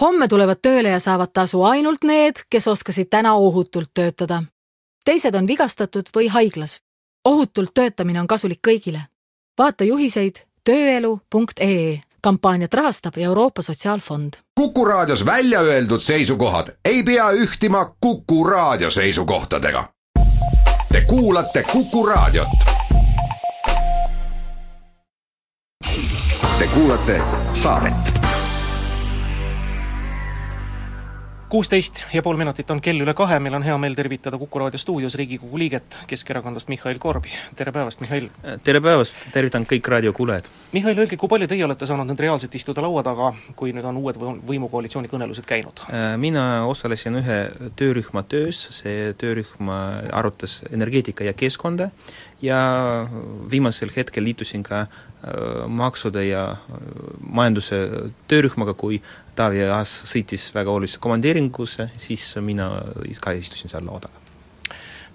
homme tulevad tööle ja saavad tasu ainult need, kes oskasid täna ohutult töötada. teised on vigastatud või haiglas. ohutult töötamine on kasulik kõigile. vaata juhiseid tööelu.ee kampaaniat rahastab Euroopa Sotsiaalfond. kuku raadios välja öeldud seisukohad ei pea ühtima Kuku raadio seisukohtadega. Te kuulate Kuku raadiot. Te kuulate saadet kuusteist ja pool minutit on kell üle kahe, meil on hea meel tervitada Kuku raadio stuudios Riigikogu liiget Keskerakondast Mihhail Korbi. tere päevast, Mihhail! tere päevast, tervitan kõik raadiokuulajad! Mihhail, öelge, kui palju teie olete saanud nüüd reaalselt istuda laua taga, kui nüüd on uued võimukoalitsiooni kõnelused käinud? Äh, mina osalesin ühe töörühma töös, see töörühm arutas energeetika ja keskkonda ja viimasel hetkel liitusin ka Äh, maksude ja äh, majanduse töörühmaga, kui Taavi Aas sõitis väga olulisse komandeeringusse, siis mina ka istusin seal laua taga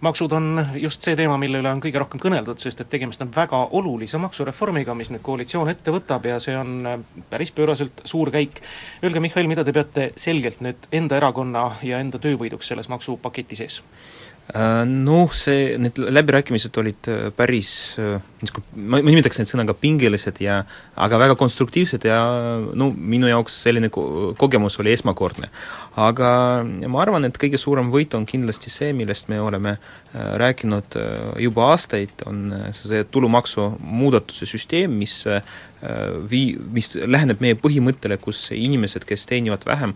maksud on just see teema, mille üle on kõige rohkem kõneldud, sest et tegemist on väga olulise maksureformiga, mis nüüd koalitsioon ette võtab ja see on äh, päris pööraselt suur käik. Öelge, Mihhail, mida te peate selgelt nüüd enda erakonna ja enda töövõiduks selles maksupaketi sees? Äh, noh, see, need läbirääkimised olid äh, päris äh, ma, ma nimetaks neid sõnaga pingelised ja aga väga konstruktiivsed ja no minu jaoks selline ko-, kogemus oli esmakordne. Aga ma arvan, et kõige suurem võit on kindlasti see, millest me oleme rääkinud juba aastaid, on see tulumaksu muudatuse süsteem, mis vii-, mis läheneb meie põhimõttele, kus inimesed, kes teenivad vähem,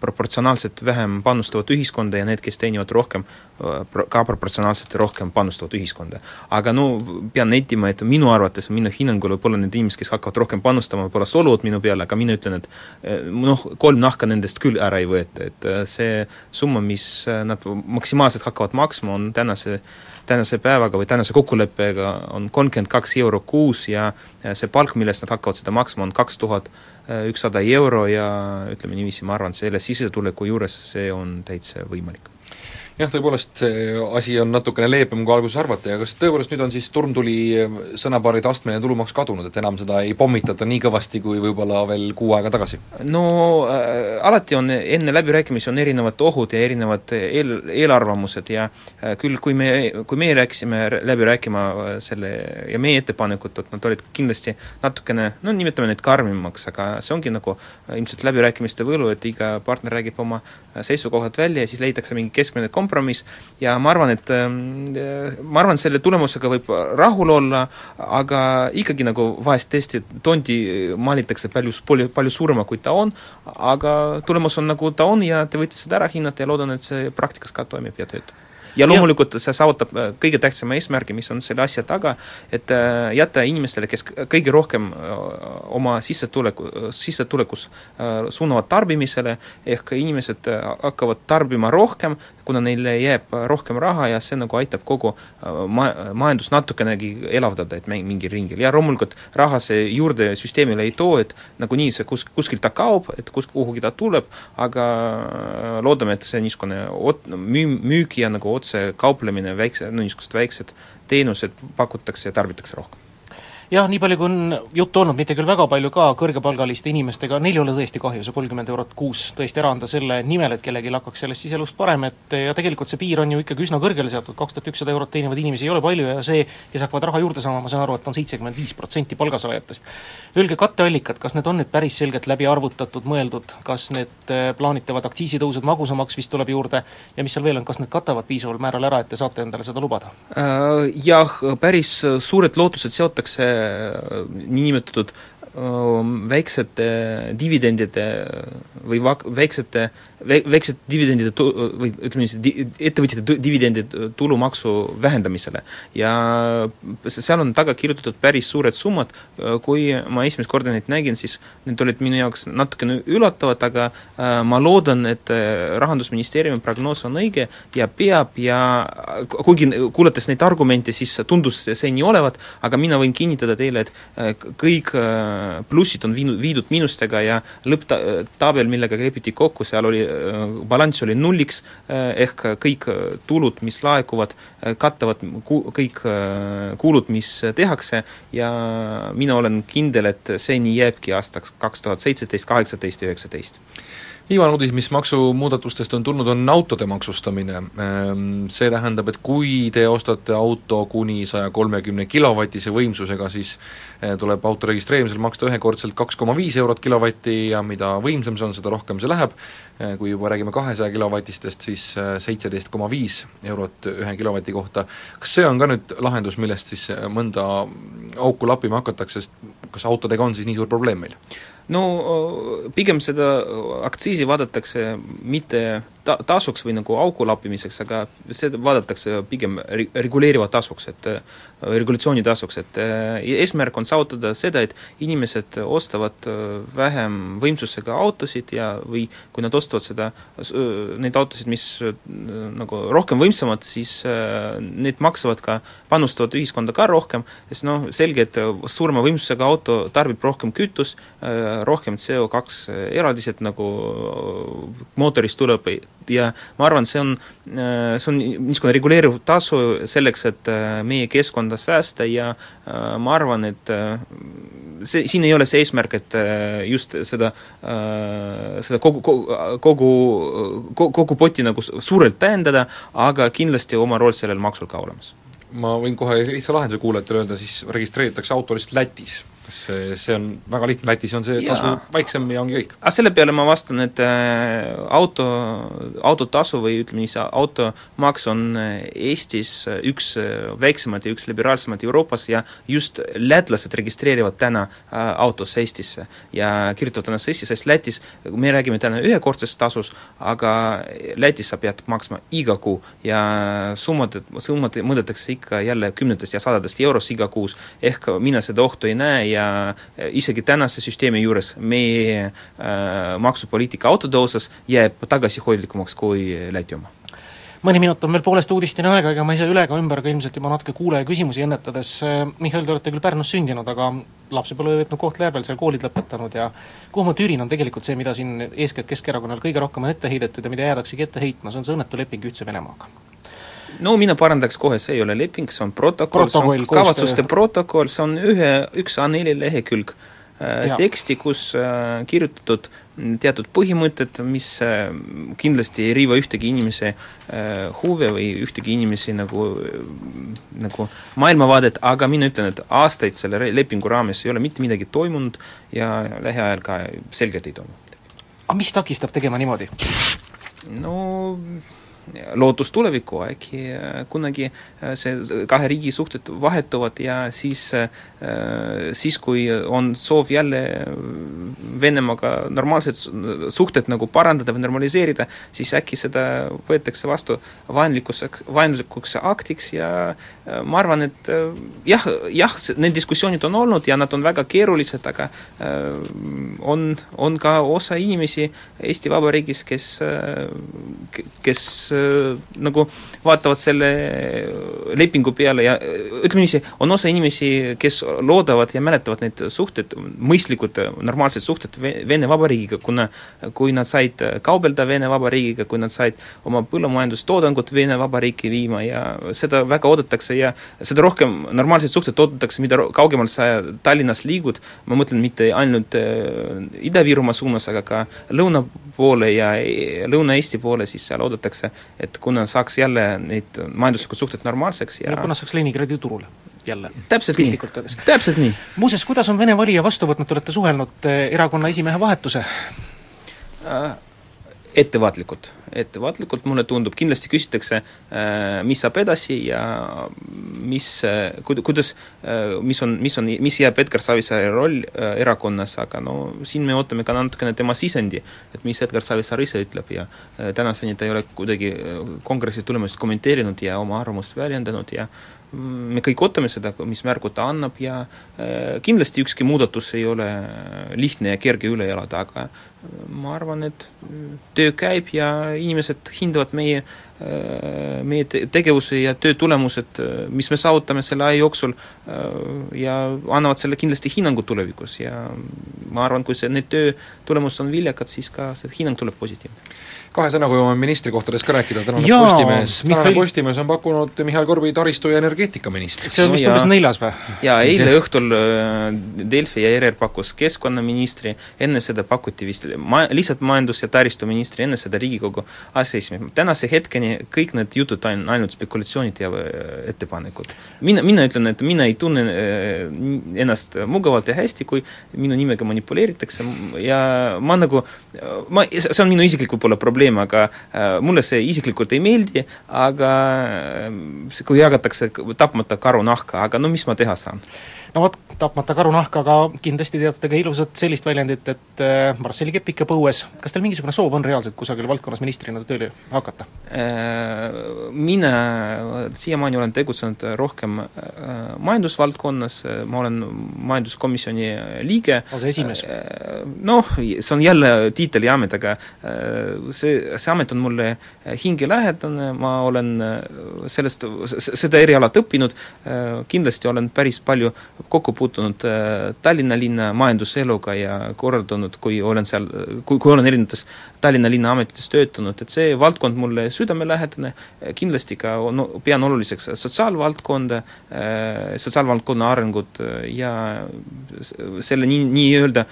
proportsionaalselt vähem panustavad ühiskonda ja need, kes teenivad rohkem, ka proportsionaalselt rohkem panustavad ühiskonda. aga no pean nentima, et minu arvates, minu hinnangul võib-olla need inimesed, kes hakkavad rohkem panustama, võib-olla solvuvad minu peale, aga mina ütlen, et noh, kolm nahka nendest küll ära ei võeta, et see summa, mis nad maksimaalselt hakkavad maksma, on tänase tänase päevaga või tänase kokkuleppega on kolmkümmend kaks euro kuus ja see palk, millest nad hakkavad seda maksma, on kaks tuhat ükssada euro ja ütleme niiviisi, ma arvan, selle sissetuleku juures see on täitsa võimalik jah, tõepoolest see asi on natukene leebem, kui alguses arvati, aga kas tõepoolest nüüd on siis turmtuli sõnapaaride astmeline tulumaks kadunud, et enam seda ei pommitata nii kõvasti kui võib-olla veel kuu aega tagasi? no äh, alati on, enne läbirääkimisi on erinevad ohud ja erinevad eel, eelarvamused ja äh, küll, kui me, kui meie läksime läbi rääkima äh, selle ja meie ettepanekud, et nad olid kindlasti natukene, no nimetame neid karmimaks, aga see ongi nagu äh, ilmselt läbirääkimiste võlu, et iga partner räägib oma äh, seisukohad välja ja siis leitakse mingi keskmine kompromiss, kompromiss. Ja ma arvan, et ähm, ma arvan, selle tulemusega võib rahul olla, aga ikkagi nagu vahest tõesti tondi maalitakse palju, palju, palju suurema, kui ta on, aga tulemus on nagu ta on ja te võite seda ära hinnata ja loodan, et see praktikas ka toimib ja töötab. Ja loomulikult see saavutab äh, kõige tähtsama eesmärgi, mis on selle asja taga, et äh, jätta inimestele, kes kõige rohkem äh, oma sissetuleku, sissetulekus suunavad tarbimisele, ehk inimesed hakkavad tarbima rohkem, kuna neile jääb rohkem raha ja see nagu aitab kogu ma-, majandust natukenegi elavdada, et mingil ringil. Ja loomulikult raha see juurde süsteemile ei too, et nagunii see kus, kuskilt ta kaob, et kus, kuhugi ta tuleb, aga loodame, et see niisugune ot-, müü-, müügi ja nagu otse kauplemine, väikse, no niisugused väiksed teenused pakutakse ja tarbitakse rohkem jah, nii palju, kui on juttu olnud, mitte küll väga palju ka, kõrgepalgaliste inimestega, neil ei ole tõesti kahju see kolmkümmend eurot kuus tõesti ära anda selle nimel, et kellelgi hakkaks sellest siselust parem, et ja tegelikult see piir on ju ikkagi üsna kõrgele seatud, kaks tuhat ükssada eurot teenivaid inimesi ei ole palju ja see, kes hakkavad raha juurde saama, ma saan aru, et on seitsekümmend viis protsenti palgasaajatest. Öelge, katteallikad, kas need on nüüd päris selgelt läbi arvutatud, mõeldud, kas need äh, plaanitavad aktsiisitõusud, magusamaks vist tuleb juurde ja mis seal veel on, kas need katavad piisaval määral ära, et te saate endale seda lubada? Äh, jah, päris suured lootused seotakse niinimetatud väiksete dividendide või väiksete väiksed dividendide tu-, või ütleme niiviisi, ettevõtjate dividendide tulumaksu vähendamisele. ja seal on taga kirjutatud päris suured summad, kui ma esimest korda neid nägin, siis need olid minu jaoks natukene üllatavad, aga äh, ma loodan, et äh, Rahandusministeeriumi prognoos on õige ja peab ja kuigi kuulates neid argumente, siis tundus see nii olevat, aga mina võin kinnitada teile, et äh, kõik plussid on viinud, viidud miinustega ja lõpptabel, millega lepiti kokku, seal oli balanss oli nulliks, eh, ehk kõik tulud, mis laekuvad, katavad ku-, kõik kulud, mis tehakse ja mina olen kindel, et see nii jääbki aastaks kaks tuhat seitseteist, kaheksateist ja üheksateist viimane uudis, mis maksumuudatustest on tulnud, on autode maksustamine. Ehm, see tähendab, et kui te ostate auto kuni saja kolmekümne kilovatise võimsusega, siis eh, tuleb auto registreerimisel maksta ühekordselt kaks koma viis eurot kilovatti ja mida võimsam see on, seda rohkem see läheb, eh, kui juba räägime kahesaja kilovatistest, siis eh, seitseteist koma viis eurot ühe kilovati kohta. kas see on ka nüüd lahendus, millest siis mõnda auku lappima hakatakse, sest kas autodega on siis nii suur probleem meil? No pigem seda aktsiisi vaadatakse mitte ta-, tasuks või nagu augu lappimiseks, aga seda vaadatakse pigem ri-, reguleeriva tasuks, et regulatsiooni tasuks, et eesmärk on saavutada seda, et inimesed ostavad vähem võimsusega autosid ja või kui nad ostavad seda, neid autosid, mis nagu rohkem võimsamad, siis need maksavad ka, panustavad ühiskonda ka rohkem, sest noh, selge, et suurema võimsusega auto tarbib rohkem kütust, rohkem CO2 eraldised nagu mootorist tuleb ja ma arvan, see on, see on niisugune reguleeriv tasu selleks, et äh, meie keskkonda säästa ja äh, ma arvan, et äh, see, siin ei ole see eesmärk, et just seda, seda kogu, kogu, kogu, kogu poti nagu suurelt tähendada, aga kindlasti oma roll sellel maksul ka olemas. ma võin kohe lihtsa lahenduse kuulajatele öelda, siis registreeritakse auto lihtsalt Lätis kas see, see on väga lihtne, Lätis on see tasu väiksem ja ongi kõik? aga selle peale ma vastan, et äh, auto, autotasu või ütleme nii, see automaks on äh, Eestis äh, üks väiksemaid ja üks liberaalsemaid Euroopas ja just lätlased registreerivad täna autosse Eestisse ja kirjutavad ennast Eestisse, sest Lätis me räägime täna ühekordsest tasus, aga Lätis sa pead maksma iga kuu ja summad, summad mõõdetakse ikka jälle kümnetest ja sadadest eurost iga kuus, ehk mina seda ohtu ei näe ja ja isegi tänase süsteemi juures meie äh, maksupoliitika autode osas jääb tagasihoidlikumaks kui Läti oma. Mõni minut on veel poolest uudisteni aega, ega ma ei saa üle ega ümber ka ilmselt juba natuke kuulaja küsimusi ennetades, Mihhail, te olete küll Pärnus sündinud, aga lapsepõlve veetnud Kohtla-Järvel, seal koolid lõpetanud ja kuhu ma tüürin, on tegelikult see, mida siin eeskätt Keskerakonnal kõige rohkem on ette heidetud ja mida jäädaksegi ette heitma, see on see õnnetu leping Ühtse Venemaaga no mina parandaks kohe, see ei ole leping, see on protokoll, see on kavatsuste protokoll, see on ühe, üks A4 lehekülg äh, teksti, kus äh, kirjutatud teatud põhimõtted, mis äh, kindlasti ei riiva ühtegi inimese äh, huve või ühtegi inimesi nagu äh,, nagu maailmavaadet, aga mina ütlen, et aastaid selle lepingu raames ei ole mitte midagi toimunud ja lähiajal ka selgelt ei toimu aga mis takistab tegema niimoodi? no lootus tulevikku, äkki äh, kunagi äh, see kahe riigi suhted vahetuvad ja siis, äh, siis kui on soov jälle Venemaaga normaalsed suhted nagu parandada või normaliseerida, siis äkki seda võetakse vastu vaenlikuks, vaenlikuks aktiks ja ma arvan, et jah, jah, need diskussioonid on olnud ja nad on väga keerulised, aga on, on ka osa inimesi Eesti Vabariigis, kes, kes nagu vaatavad selle lepingu peale ja ütleme niiviisi, on osa inimesi, kes loodavad ja mäletavad neid suhted, mõistlikud, normaalsed suhted Vene Vabariigiga, kuna kui nad said kaubelda Vene Vabariigiga, kui nad said oma põllumajandustoodangut Vene Vabariiki viima ja seda väga oodatakse ja seda rohkem normaalseid suhteid oodatakse, mida kaugemale sa Tallinnas liigud, ma mõtlen mitte ainult Ida-Virumaa suunas, aga ka lõuna poole ja Lõuna-Eesti poole, siis seal oodatakse, et kuna saaks jälle neid majanduslikud suhted normaalseks ja, ja kuna saaks Leningradi turule jälle. täpselt nii, täpselt nii. muuseas, kuidas on Vene valija vastu võtnud, te olete suhelnud eh, erakonna esimehe vahetuse äh,? ettevaatlikult, ettevaatlikult mulle tundub, kindlasti küsitakse, äh, mis saab edasi ja mis, äh, kuidas, äh, mis on, mis on, mis jääb Edgar Savisaare roll erakonnas, aga no siin me ootame ka natukene tema sisendi, et mis Edgar Savisaar ise ütleb ja tänaseni ta ei ole kuidagi kongressi tulemust kommenteerinud ja oma arvamust väljendanud ja me kõik ootame seda, mis märgu ta annab ja kindlasti ükski muudatus ei ole lihtne ja kerge üle elada, aga ma arvan, et töö käib ja inimesed hindavad meie, meie tegevuse ja töö tulemused, mis me saavutame selle aja jooksul ja annavad selle kindlasti hinnangu tulevikus. Ja ma arvan, kui see, need töö tulemused on viljakad, siis ka see hinnang tuleb positiivne kahe sõnaga jõuame ministrikohtadest ka rääkida, tänane Postimees, tänane Postimees on pakkunud Mihhail Korbi taristu- ja energeetikaministriks. see on vist umbes jaa. neljas või? ja eile õhtul äh, Delfi ja ERR pakkus keskkonnaministri, enne seda pakuti vist ma-, lihtsalt majandus- ja taristuministri, enne seda Riigikogu aseesimees. tänase hetkeni kõik need jutud on ainult spekulatsioonid ja äh, ettepanekud. mina, mina ütlen, et mina ei tunne äh, ennast mugavalt ja hästi, kui minu nimega manipuleeritakse ja ma nagu, ma, see on minu isiklik võib-olla probleem, aga äh, mulle see isiklikult ei meeldi, aga äh, kui jagatakse tapmata karunahka, aga no mis ma teha saan? No vot, tapmata karunahka, aga kindlasti teate ka ilusat sellist väljendit, et äh, Marcel Kepik jääb õues. kas teil mingisugune soov on reaalselt kusagil valdkonnas ministrina tööle hakata? Äh, mina siiamaani olen tegutsenud rohkem äh, majandusvaldkonnas, ma olen majanduskomisjoni liige. aseesimees. Noh, see on jälle tiitel ja amet, aga see, see amet on mulle hingelähedane, ma olen sellest, seda erialat õppinud, kindlasti olen päris palju kokku puutunud Tallinna linna majanduseluga ja korraldanud, kui olen seal, kui, kui olen erinevates Tallinna linna ametites töötanud, et see valdkond mulle südamelähedane, kindlasti ka no, pean oluliseks sotsiaalvaldkonda, sotsiaalvaldkonna arengut ja selle nii, nii-öelda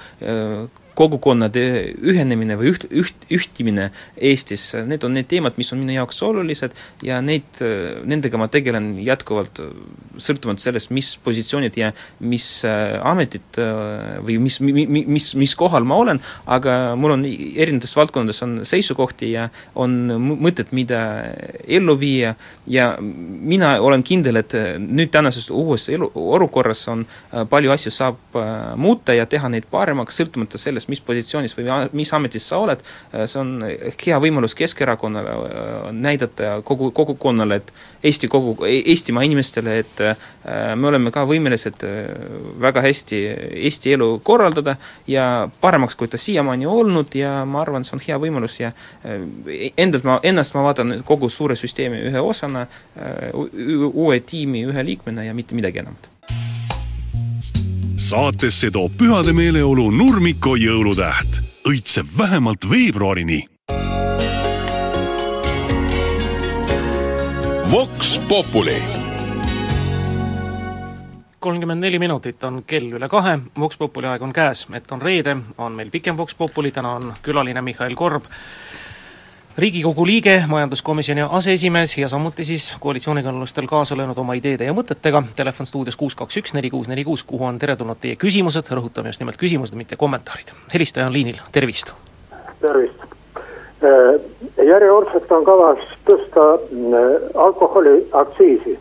kogukonnade ühenemine või üht, üht, ühtimine Eestis, need on need teemad, mis on minu jaoks olulised ja neid, nendega ma tegelen jätkuvalt, sõltumata sellest, mis positsioonid ja mis ametid või mis, mis, mis kohal ma olen, aga mul on erinevates valdkondades on seisukohti ja on mõtted, mida ellu viia ja mina olen kindel, et nüüd tänases uues elu, olukorras on palju asju saab muuta ja teha neid paremaks, sõltumata sellest, mis positsioonis või mis ametis sa oled, see on hea võimalus Keskerakonnale näidata kogu, kogukonnale, et Eesti kogu, Eestimaa inimestele, et me oleme ka võimelised väga hästi Eesti elu korraldada ja paremaks, kui ta siiamaani olnud ja ma arvan, see on hea võimalus ja endalt ma, ennast ma vaatan kogu suure süsteemi ühe osana, uue tiimi ühe liikmena ja mitte midagi enamat saatesse toob pühade meeleolu Nurmiko jõulutäht. õitseb vähemalt veebruarini. Vox Populi kolmkümmend neli minutit on kell üle kahe, Vox Populi aeg on käes, et on reede, on meil pikem Vox Populi, täna on külaline Mihhail Korb, riigikogu liige, majanduskomisjoni aseesimees ja samuti siis koalitsioonikõnelustel kaasa löönud oma ideede ja mõtetega, telefon stuudios kuus kaks üks neli kuus neli kuus, kuhu on teretulnud teie küsimused, rõhutame just nimelt küsimused, mitte kommentaarid. helistaja on liinil, tervist! tervist! järjekordselt on kavas tõsta alkoholiaktsiisi,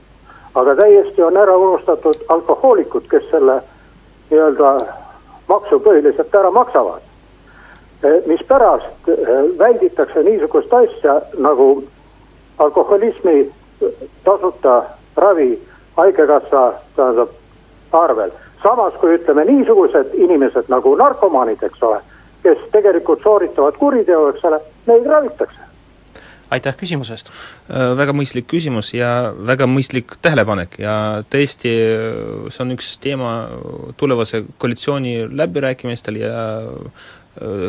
aga täiesti on ära unustatud alkohoolikud, kes selle nii-öelda maksu põhiliselt ära maksavad mispärast välditakse niisugust asja nagu alkoholismi tasuta ravi Haigekassa tähendab arvel. samas kui ütleme niisugused inimesed nagu narkomaanid, eks ole, kes tegelikult sooritavad kuriteo, eks ole, neid ravitakse. Aitäh küsimuse eest! Väga mõistlik küsimus ja väga mõistlik tähelepanek ja tõesti, see on üks teema tulevase koalitsiooni läbirääkimistel ja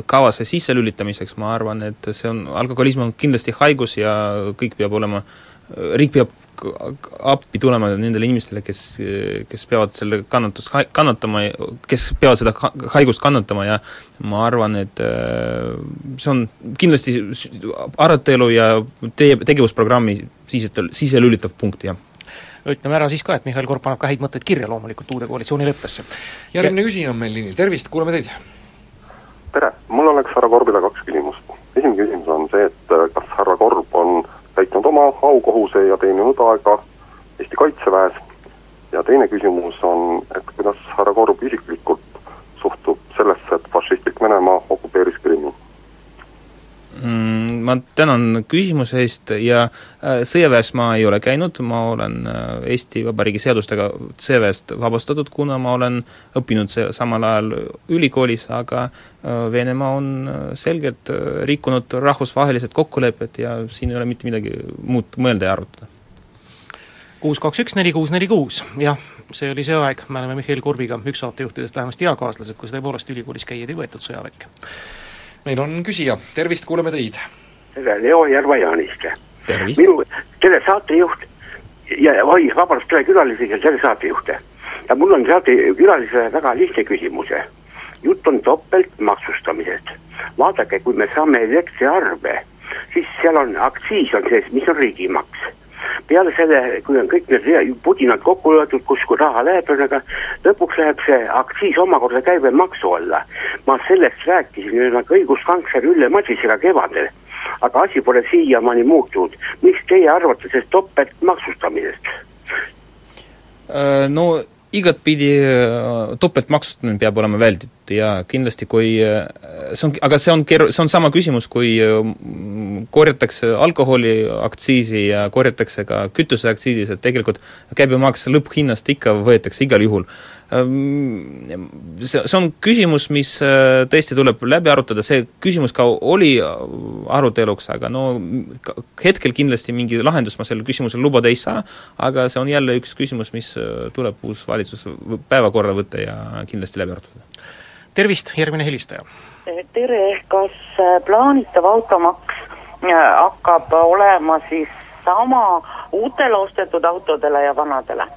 kavasse sisselülitamiseks, ma arvan, et see on, alkoholism on kindlasti haigus ja kõik peab olema, riik peab appi tulema nendele inimestele, kes, kes peavad selle kannatust kannatama, kes peavad seda haigust kannatama ja ma arvan, et see on kindlasti arutelu ja teie tegevusprogrammi sise, siselülitav punkt, jah ütleme ära siis ka, et Mihhail Korb paneb ka häid mõtteid kirja loomulikult uude koalitsioonileppesse. järgmine ja... küsija on meil liinil, tervist, kuulame teid! tere, mul oleks härra Korbile kaks küsimust. esimene küsimus on see, et kas härra Korb on täitnud oma aukohuse ja teeninud aega Eesti Kaitseväes ja teine küsimus on, et kuidas härra Korb isiklikult suhtub sellesse, et fašistlik Venemaa okupeeris Krimmi? Ma tänan küsimuse eest ja sõjaväes ma ei ole käinud, ma olen Eesti Vabariigi seadustega sõjaväest vabastatud, kuna ma olen õppinud samal ajal ülikoolis, aga Venemaa on selgelt rikkunud rahvusvahelised kokkulepped ja siin ei ole mitte midagi muud mõelda ja arutada. kuus kaks üks neli kuus neli kuus, jah, see oli see aeg, me oleme Mihhail Korbiga üks saatejuhtidest vähemasti eakaaslased, kus tõepoolest ülikoolis käijaid ei võetud sõjaväkke. Meil on küsija, tervist, kuulame teid! tere, Leo Järva-Jaaniske. tervist! minu, tere, saatejuht. ja oi, vabandust, külalisi ja selle saatejuhte. ja mul on saatekülalisele väga lihtne küsimus. jutt on topeltmaksustamisest. vaadake, kui me saame elektriarve, siis seal on aktsiis on sees, mis on riigimaks peale selle, kui on kõik need pudinad kokku löödud, kus kui raha läheb, ühesõnaga lõpuks läheb see aktsiis omakorda käibemaksu alla. ma sellest rääkisin ühesõnaga õiguskantsler Ülle Madisega kevadel, aga asi pole siiamaani muutunud. miks teie arvate sellest topeltmaksustamisest? Äh, no igatpidi äh, topeltmaksustamine peab olema välditud ja kindlasti kui äh, see on, aga see on keeru-, see on sama küsimus, kui korjatakse alkoholiaktsiisi ja korjatakse ka kütuseaktsiisis, et tegelikult käibemaks lõpphinnast ikka võetakse igal juhul. Ehm, see, see on küsimus, mis äh, tõesti tuleb läbi arutada, see küsimus ka oli aruteluks, aga no hetkel kindlasti mingi lahendust ma sellele küsimusele lubada ei saa, aga see on jälle üks küsimus, mis äh, tuleb uus valitsus päevakorda võtta ja kindlasti läbi arutada. tervist, järgmine helistaja! tere, kas äh, plaanitav automaks hakkab olema siis sama uutele ostetud autodele ja vanadele?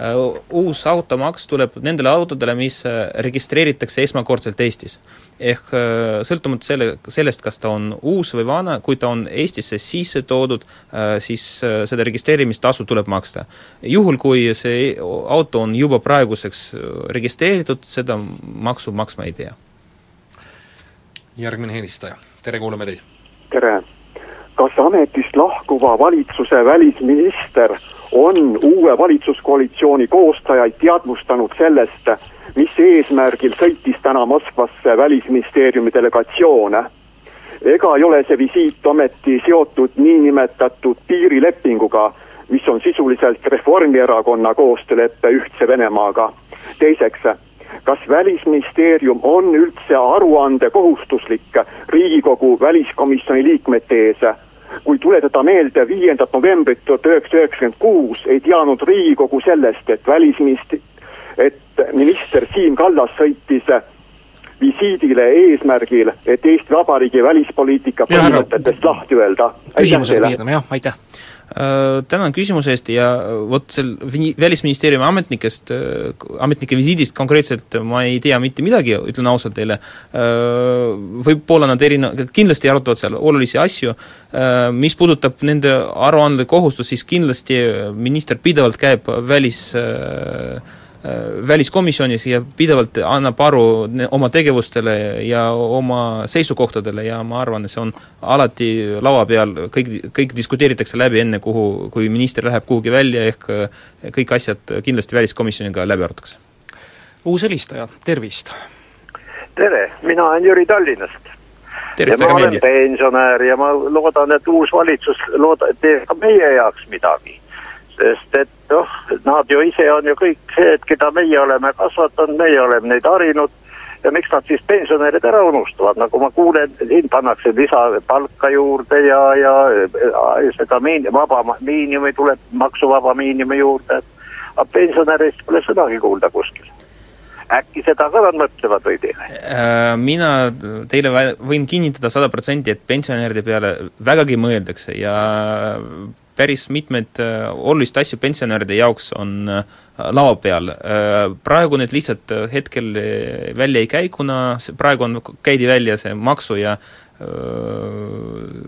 Äh, uus automaks tuleb nendele autodele, mis äh, registreeritakse esmakordselt Eestis. ehk äh, sõltumata selle, sellest, kas ta on uus või vana, kui ta on Eestisse sisse toodud, siis seda registreerimistasu tuleb maksta. juhul, kui see auto on juba praeguseks registreeritud, seda maksu maksma ei pea. järgmine helistaja, tere, kuulame teid! tere! Kas ametist lahkuva valitsuse välisminister on uue valitsuskoalitsiooni koostajaid teadvustanud sellest, mis eesmärgil sõitis täna Moskvasse välisministeeriumi delegatsioon? ega ei ole see visiit ometi seotud niinimetatud piirilepinguga, mis on sisuliselt Reformierakonna koostöölepe Ühtse Venemaaga? teiseks, kas Välisministeerium on üldse aruandekohustuslik Riigikogu väliskomisjoni liikmete ees kui tuletada meelde viiendat novembrit tuhat üheksasada üheksakümmend kuus, ei teadnud Riigikogu sellest, et välisminist-, et minister Siim Kallas sõitis visiidile eesmärgil, et Eesti Vabariigi välispoliitika põhimõtetest lahti öelda. küsimusega piirdume, jah, aitäh Äh, tänan küsimuse eest ja vot sel Välisministeeriumi ametnikest, äh, ametnike visiidist konkreetselt ma ei tea mitte midagi, ütlen ausalt teile, äh, võib-olla nad erine-, kindlasti arutavad seal olulisi asju, mis puudutab nende aruande kohustust, siis kindlasti minister pidevalt käib välis äh, Äh, väliskomisjonis ja pidevalt annab aru oma tegevustele ja oma seisukohtadele ja ma arvan, et see on alati laua peal, kõik, kõik diskuteeritakse läbi enne, kuhu, kui minister läheb kuhugi välja, ehk äh, kõik asjad kindlasti väliskomisjoniga läbi arutatakse. uus helistaja, tervist! tere, mina olen Jüri Tallinnast. ja ma olen pensionär ja ma loodan, et uus valitsus looda-, teeb ka meie jaoks midagi sest et noh, nad ju ise on ju kõik et keda meie oleme kasvatanud, meie oleme neid harinud. Ja miks nad siis pensionärid ära unustavad, nagu ma kuulen, siin pannakse lisapalka juurde ja, ja seda miin-, vaba miinimumi tuleb, maksuvaba miinimumi juurde, aga pensionärist pole sõnagi kuulda kuskil. Äkki seda ka nad mõtlevad või teile? Äh, mina teile võin kinnitada sada protsenti, et pensionäride peale vägagi mõeldakse ja päris mitmeid äh, olulist asju pensionäride jaoks on äh, laua peal. Äh, praegu need lihtsalt hetkel välja ei käi, kuna praegu on, käidi välja see maksu ja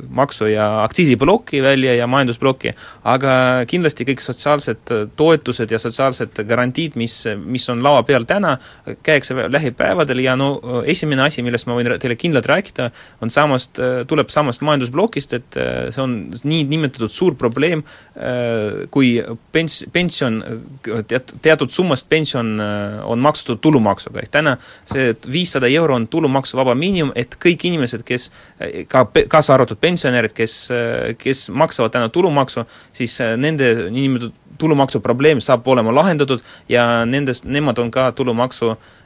maksu- ja aktsiisiploki välja ja majandusploki, aga kindlasti kõik sotsiaalsed toetused ja sotsiaalsed garantiid, mis, mis on laua peal täna, käiakse lähipäevadel ja no esimene asi, millest ma võin teile kindlalt rääkida, on samast, tuleb samast majandusplokist, et see on nii nimetatud suur probleem, kui pens-, pension, teat-, teatud summast pension on maksustatud tulumaksuga, ehk täna see viissada euro on tulumaksuvaba miinimum, et kõik inimesed, kes ka, kaasa arvatud pensionärid, kes, kes maksavad täna tulumaksu, siis nende niinimetatud tulumaksu probleem saab olema lahendatud ja nendest, nemad on ka tulumaksu Äh,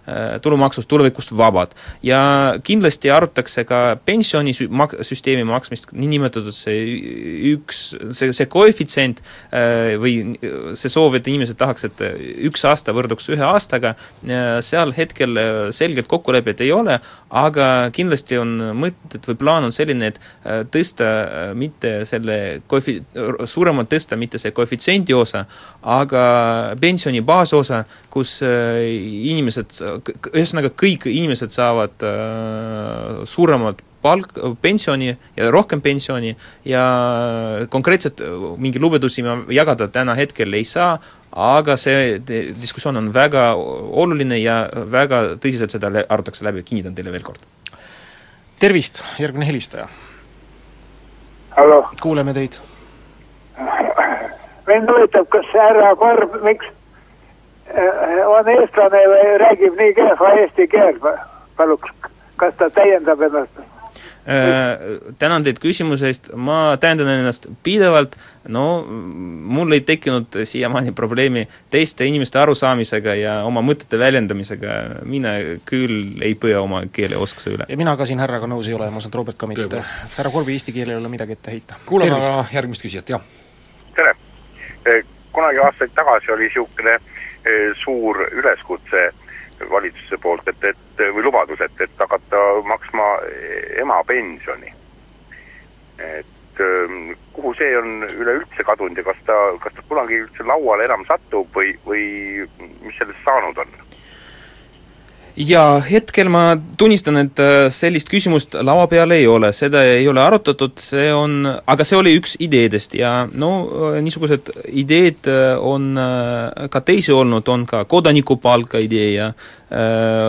tulumaksust tulevikust vabad. ja kindlasti arutatakse ka pensionisüsteemi maksmist, niinimetatud see üks, see, see koefitsient äh, või see soov, et inimesed tahaks, et üks aasta võrduks ühe aastaga, seal hetkel selgelt kokkulepet ei ole, aga kindlasti on mõtted või plaan on selline, et äh, tõsta mitte selle koefi-, suuremalt tõsta mitte see koefitsiendi osa, aga pensioni baasosa, kus inimesed ühesõnaga kõik inimesed saavad äh, suuremat palk, pensioni ja rohkem pensioni ja konkreetselt mingeid lubadusi ma jagada täna hetkel ei saa, aga see diskussioon on väga oluline ja väga tõsiselt seda arutatakse läbi, kinnitan teile veel kord. tervist, järgmine helistaja. kuuleme teid. mind huvitab, kas härra Korb, miks Äh, on eestlane või räägib nii kehva eesti keelt, paluks, kas ta täiendab ennast? Äh, tänan teid küsimuse eest, ma täiendan ennast pidevalt, no mul ei tekkinud siiamaani probleemi teiste inimeste arusaamisega ja oma mõtete väljendamisega, mina küll ei pöö oma keeleoskuse üle. ja mina ka siin härraga nõus ei ole, ma usun, et Robert ka mitte. härra Korbi eesti keelel ei ole midagi ette heita. kuulame järgmist küsijat, jah. tere! kunagi aastaid tagasi oli niisugune suur üleskutse valitsuse poolt, et, et või lubadus, et, et hakata maksma emapensioni. et ehm, kuhu see on üleüldse kadunud ja kas ta, kas ta kunagi üldse lauale enam satub või, või mis sellest saanud on? Jaa, hetkel ma tunnistan, et äh, sellist küsimust laua peal ei ole, seda ei ole arutatud, see on, aga see oli üks ideedest. Ja no äh, niisugused ideed äh, on ka teisi olnud, on ka kodanikupalka idee ja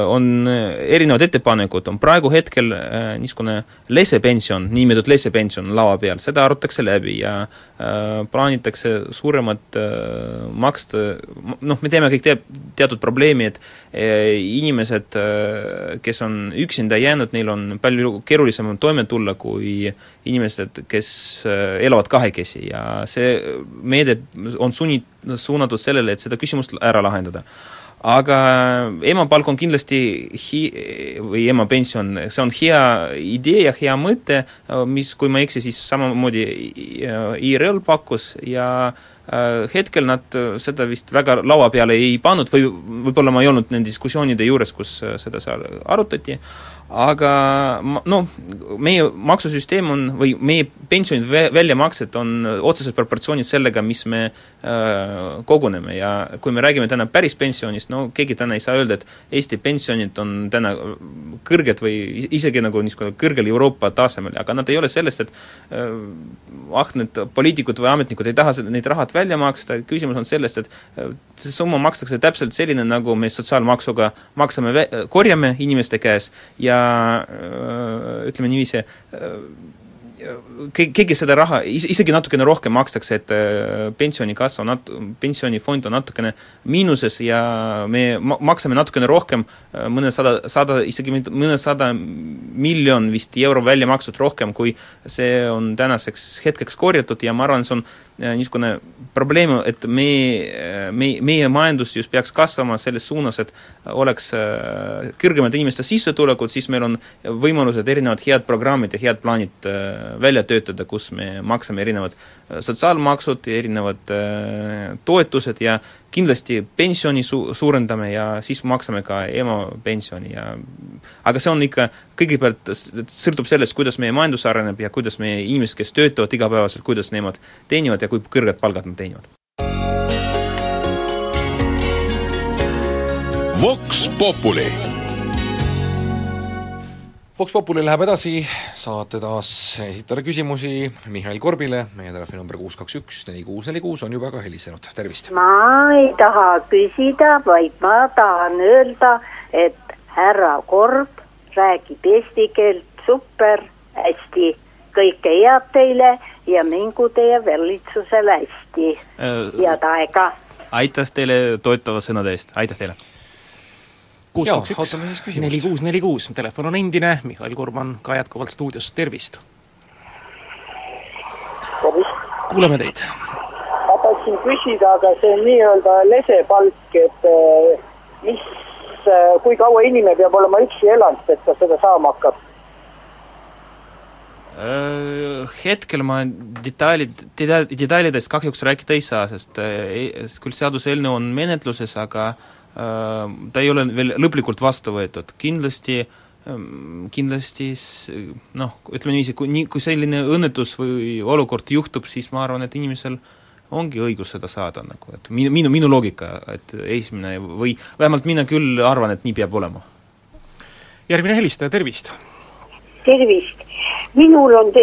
on erinevad ettepanekud, on praegu hetkel äh, niisugune lesepension, niinimetatud lesepension laua peal, seda arutatakse läbi ja äh, plaanitakse suuremat maksta, noh, me teame kõik te-, teatud probleemi, et inimesed, kes on üksinda jäänud, neil on palju keerulisem toime tulla kui inimesed, kes elavad kahekesi. Ja see meede on sunni-, suunatud sellele, et seda küsimust ära lahendada aga emapalk on kindlasti hi-, või emapension, see on hea idee ja hea mõte, mis, kui ma ei eksi, siis samamoodi IRL pakkus ja äh, hetkel nad seda vist väga laua peale ei pannud või võib-olla ma ei olnud nende diskussioonide juures, kus seda seal arutati, aga noh, meie maksusüsteem on, või meie pensionid väljamaksed on otseses proportsioonis sellega, mis me äh, koguneme. Ja kui me räägime täna päris pensionist, no keegi täna ei saa öelda, et Eesti pensionid on täna kõrged või isegi nagu niisugune kõrgel Euroopa tasemel, aga nad ei ole sellest, et äh, ah, need poliitikud või ametnikud ei taha neid rahad välja maksta, küsimus on sellest, et äh, see summa makstakse täpselt selline, nagu me sotsiaalmaksuga maksame, korjame inimeste käes. Ja ütleme niiviisi, keegi seda raha, isegi natukene rohkem makstakse, et pensionikassa on nat-, pensionifond on natukene miinuses ja me maksame natukene rohkem, mõnesada, sada, isegi mõnesada miljon vist euro välja makstud rohkem, kui see on tänaseks hetkeks korjatud ja ma arvan, see on Äh, niisugune probleem, et me, äh, me, meie majandus just peaks kasvama selles suunas, et oleks äh, kõrgemad inimeste sissetulekud, siis meil on võimalused, erinevad head programmid ja head plaanid välja töötada, kus me maksame erinevad sotsiaalmaksud, erinevad toetused ja kindlasti pensioni su-, suurendame ja siis maksame ka emapensioni ja aga see on ikka, kõigepealt sõltub sellest, kuidas meie majandus areneb ja kuidas meie inimesed, kes töötavad igapäevaselt, kuidas nemad teenivad ja kui kõrged palgad nad teenivad. Vox Populi Vox Populi läheb edasi, saate taas esitada küsimusi Mihhail Korbile, meie telefoninumber kuus kaks üks neli kuus neli kuus on juba ka helisenud, tervist! ma ei taha küsida, vaid ma tahan öelda, et härra Korb räägib eesti keelt super hästi, kõike head teile ja mingu teie valitsusele hästi äh,, head aega! aitäh teile toetava sõnade eest, aitäh teile! Kuus, kaks, üks, neli, kuus, neli, kuus, telefon on endine, Mihhail Kurman ka jätkuvalt stuudios, tervist! kuuleme teid! ma tahtsin küsida, aga see nii-öelda lesepalk, et äh, mis, äh, kui kaua inimene peab olema üksi elanud, et ta seda saama hakkab? Hetkel ma detailid, detailidest kahjuks rääkida ei saa, sest küll seaduseelnõu on menetluses, aga ta ei ole veel lõplikult vastu võetud, kindlasti äh, Ehm, kindlasti noh, ütleme niiviisi, kui nii, kui selline õnnetus või olukord juhtub, siis ma arvan, et inimesel ongi õigus seda saada nagu, et minu, minu, minu loogika, et esimene või vähemalt mina küll arvan, et nii peab olema. järgmine helistaja, tervist! tervist! minul on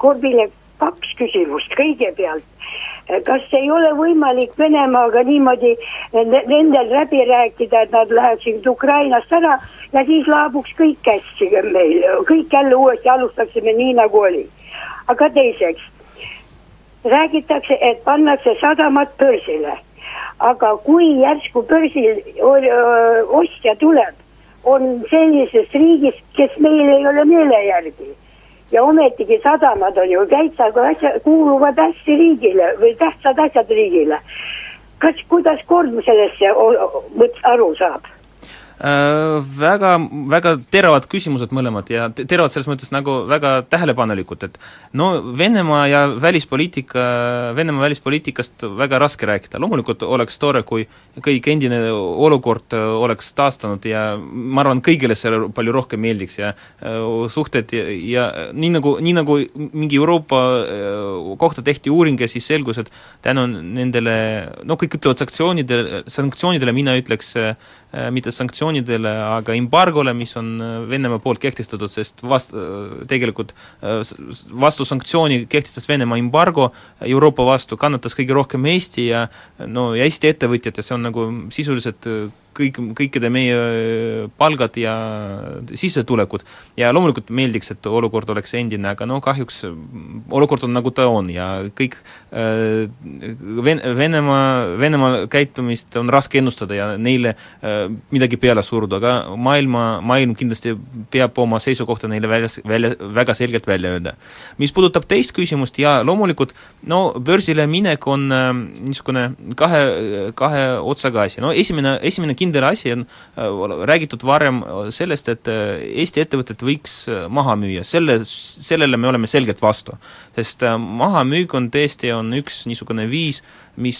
Korbile kaks küsimust, kõigepealt kas ei ole võimalik Venemaaga niimoodi nendel läbi rääkida, et nad läheksid Ukrainast ära ja siis laabuks kõik hästi meil, kõik jälle uuesti alustaksime nii, nagu oli. aga teiseks, räägitakse, et pannakse sadamad börsile. aga kui järsku börsil ostja tuleb, on sellises riigis, kes meil ei ole meele järgi ja ometigi sadamad on ju täitsa asja, kuuluvad hästi riigile või tähtsad asjad riigile. kas, kuidas kord sellesse aru saab? Äh, väga, väga teravad küsimused mõlemad ja teravad selles mõttes nagu väga tähelepanelikud, et no Venemaa ja välispoliitika, Venemaa välispoliitikast väga raske rääkida, loomulikult oleks tore, kui kõik endine olukord oleks taastunud ja ma arvan, kõigile see palju rohkem meeldiks ja äh, suhted ja, ja nii nagu, nii nagu mingi Euroopa äh, kohta tehti uuring ja siis selgus, et tänu nendele, no kõik ütlevad sanktsioonidele, sanktsioonidele, mina ütleks Äh, mitte sanktsioonidele, aga embargole, mis on äh, Venemaa poolt kehtestatud, sest vast-, äh, tegelikult vastu sanktsiooni kehtestas Venemaa embargo Euroopa vastu, kannatas kõige rohkem Eesti ja no ja Eesti ettevõtjad ja see on nagu sisuliselt kõik, kõikide meie palgad ja sissetulekud. ja loomulikult meeldiks, et olukord oleks endine, aga no kahjuks olukord on nagu ta on ja kõik äh, Ven-, Venemaa, Venemaa käitumist on raske ennustada ja neile äh, midagi peale suruda, aga maailma, maailm kindlasti peab oma seisukohta neile väljas, välja, väga selgelt välja öelda. mis puudutab teist küsimust, jaa, loomulikult no börsile minek on äh, niisugune kahe, kahe otsaga asi, no esimene, esimene kindel asi on äh, räägitud varem sellest, et äh, Eesti ettevõtted võiks äh, maha müüa, selle, sellele me oleme selgelt vastu. sest mahamüük on tõesti, on üks niisugune viis, mis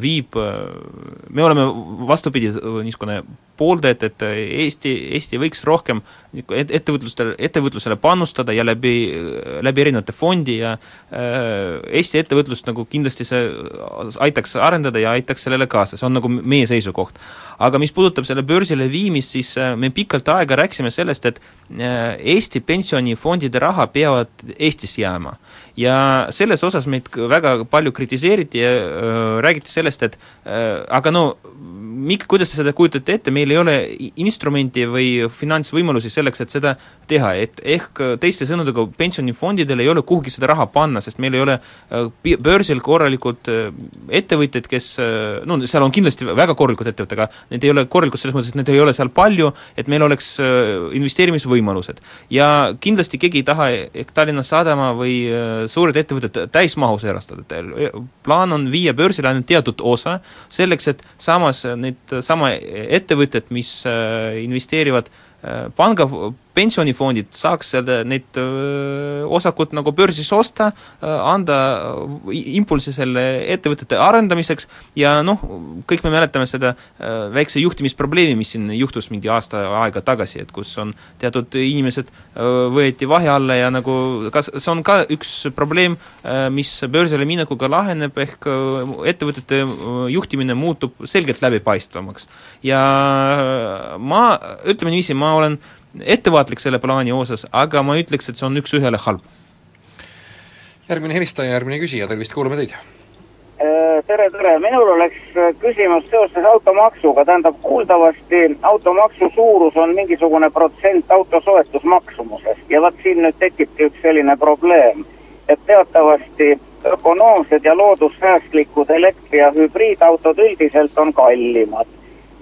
viib, me oleme vastupidi, niisugune pooldajad, et Eesti, Eesti võiks rohkem ettevõtlustel, ettevõtlusele panustada ja läbi, läbi erinevate fondi ja äh, Eesti ettevõtlust nagu kindlasti see aitaks arendada ja aitaks sellele kaasa, see on nagu meie seisukoht. aga mis puudutab selle börsile viimist, siis äh, me pikalt aega rääkisime sellest, et äh, Eesti pensionifondide raha peavad Eestis jääma. ja selles osas meid väga palju kritiseeriti ja äh, räägiti sellest, et äh, aga no mik-, kuidas te seda kujutate ette, meil ei ole instrumenti või finantsvõimalusi selleks, et seda teha, et ehk teiste sõnadega, pensionifondidel ei ole kuhugi seda raha panna, sest meil ei ole äh, börsil korralikult äh, ettevõtteid, kes äh, no seal on kindlasti väga korralikud ettevõtted, aga need ei ole korralikud selles mõttes, et neid ei ole seal palju, et meil oleks investeerimisvõimalused. ja kindlasti keegi ei taha ehk Tallinna Sadama või suured ettevõtted täismahus erastada, plaan on viia börsile ainult teatud osa, selleks et samas need sama ettevõtted, mis äh, investeerivad äh, panga, pensionifondid saaks selle, neid osakud nagu börsis osta, anda impulsi selle ettevõtete arendamiseks ja noh, kõik me mäletame seda väikse juhtimisprobleemi, mis siin juhtus mingi aasta aega tagasi, et kus on teatud inimesed võeti vahe alla ja nagu kas see on ka üks probleem, mis börsile minekuga laheneb, ehk ettevõtete juhtimine muutub selgelt läbipaistvamaks. ja ma, ütleme niiviisi, ma olen ettevaatlik selle plaani osas, aga ma ütleks, et see on üks-ühele halb. järgmine helistaja, järgmine küsija, tervist, kuulame teid! Äh, tere, tere, minul oleks äh, küsimus seoses automaksuga, tähendab kuuldavasti automaksu suurus on mingisugune protsent auto soetusmaksumusest ja vot siin nüüd tekibki üks selline probleem, et teatavasti ökonoomsed ja loodussäästlikud elektri- ja hübriidautod üldiselt on kallimad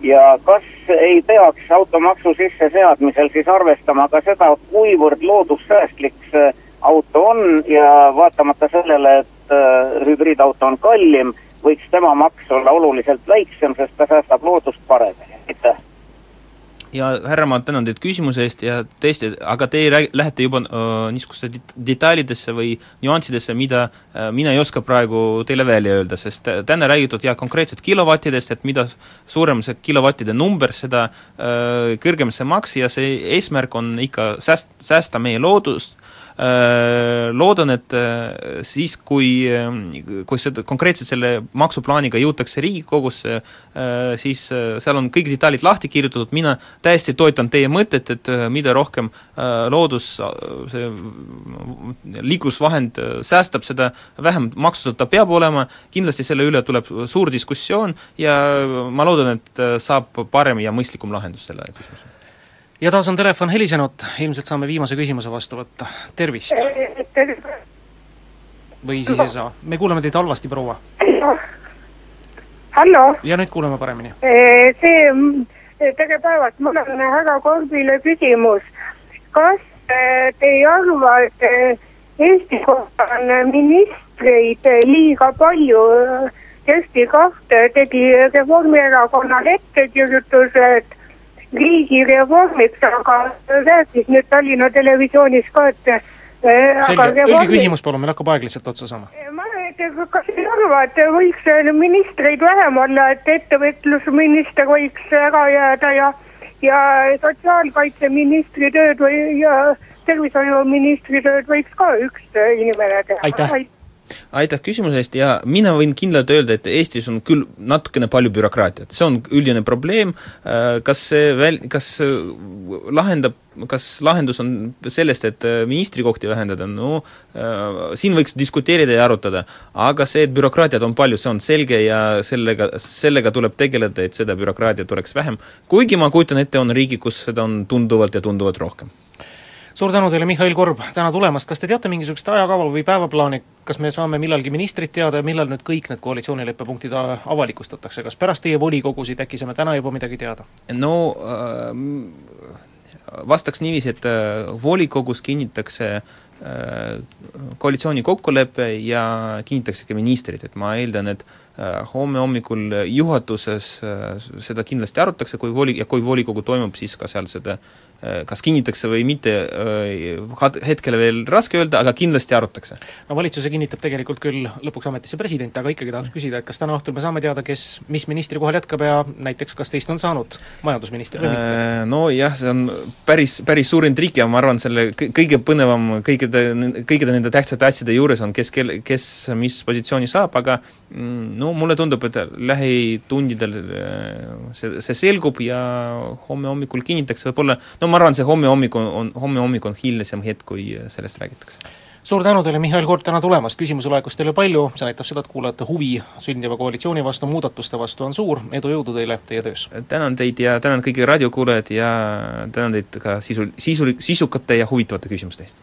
ja kas ei peaks automaksu sisseseadmisel siis arvestama ka seda, kuivõrd loodussäästlik see auto on ja vaatamata sellele, et äh, hübriidauto on kallim, võiks tema maks olla oluliselt väiksem, sest ta säästab loodust paremini, aitäh ja härra, ma tänan teid küsimuse eest ja tõesti, aga te rääg-, lähete juba äh, niisuguste detailidesse või nüanssidesse, mida äh, mina ei oska praegu teile välja öelda, sest täna räägitud jah, konkreetselt kilovattidest, et mida suurem see kilovattide number, seda äh, kõrgem see maks ja see eesmärk on ikka sääst-, säästa meie loodust, Äh, loodan, et äh, siis, kui, äh, kui seda, konkreetselt selle maksuplaaniga jõutakse Riigikogusse, siis seal on kõik detailid lahti kirjutatud, mina täiesti toetan teie mõtet, et mida rohkem loodus, see liiklusvahend säästab, seda vähem maksustatud ta peab olema, kindlasti selle üle tuleb suur diskussioon ja ma loodan, et saab parem ja mõistlikum lahendus sellele küsimusele ja taas on telefon helisenud, ilmselt saame viimase küsimuse vastu võtta, tervist! või siis ei saa, me kuuleme teid halvasti, proua. hallo? ja nüüd kuuleme paremini. see, tere päevast, mul on härra Korbile küsimus. kas te ei arva, et Eesti kohta on ministreid liiga palju? Kersti Kaht tegi Reformierakonnale ettekirjutuse, et riigireformiks, aga rääkis nüüd Tallinna Televisioonis ka, et äh, selge, öelge küsimus palun, meil hakkab aeg lihtsalt otsa saama. ma, kas ei arva, et võiks ministreid vähem olla, et ettevõtlusminister võiks ära jääda ja ja sotsiaalkaitseministri tööd või ja tervishoiuministri tööd võiks ka üks inimene teha. aitäh aitäh küsimuse eest! Ja mina võin kindlalt öelda, et Eestis on küll natukene palju bürokraatiat, see on üldine probleem, äh, kas see väl-, kas lahendab, kas lahendus on sellest, et äh, ministrikohti vähendada, no äh, siin võiks diskuteerida ja arutada, aga see, et bürokraatiat on palju, see on selge ja sellega, sellega tuleb tegeleda, et seda bürokraatiat oleks vähem, kuigi ma kujutan ette, on riigi, kus seda on tunduvalt ja tunduvalt rohkem suur tänu teile, Mihhail Korb, täna tulemast, kas te teate mingisugust ajakava või päevaplaani, kas me saame millalgi ministrit teada ja millal nüüd kõik need koalitsioonileppe punktid avalikustatakse, kas pärast teie volikogusid äkki saame täna juba midagi teada? no äh, vastaks niiviisi, et äh, volikogus kinnitakse äh, koalitsiooni kokkulepe ja kinnitatakse ka ministrid, et ma eeldan, et homme hommikul juhatuses seda kindlasti arutatakse, kui voli, ja kui volikogu toimub, siis ka seal seda kas kinnitakse või mitte, äh, hetkel veel raske öelda, aga kindlasti arutatakse. no valitsuse kinnitab tegelikult küll lõpuks ametisse president, aga ikkagi tahaks küsida, et kas täna õhtul me saame teada, kes mis ministri kohal jätkab ja näiteks kas teist on saanud majandusminister või mitte? Äh, nojah, see on päris, päris suur intriig ja ma arvan, selle kõige põnevam kõikide, kõikide nende tähtsate asjade juures on, kes kel-, kes mis positsiooni saab, aga no mulle tundub, et lähitundidel see, see selgub ja homme hommikul kinnitakse. Võib-olla, no ma arvan, see homme hommik on, on, homme hommik on hilisem hetk, kui sellest räägitakse. Suur tänu teile, Mihhail Kord, täna tulemast, küsimusi laekus teile palju, see näitab seda, et kuulajate huvi sündiva koalitsiooni vastu, muudatuste vastu on suur, edu, jõudu teile teie töös! tänan teid ja tänan kõiki raadiokuulajad ja tänan teid ka sisu, sisu, sisukate ja huvitavate küsimuste eest!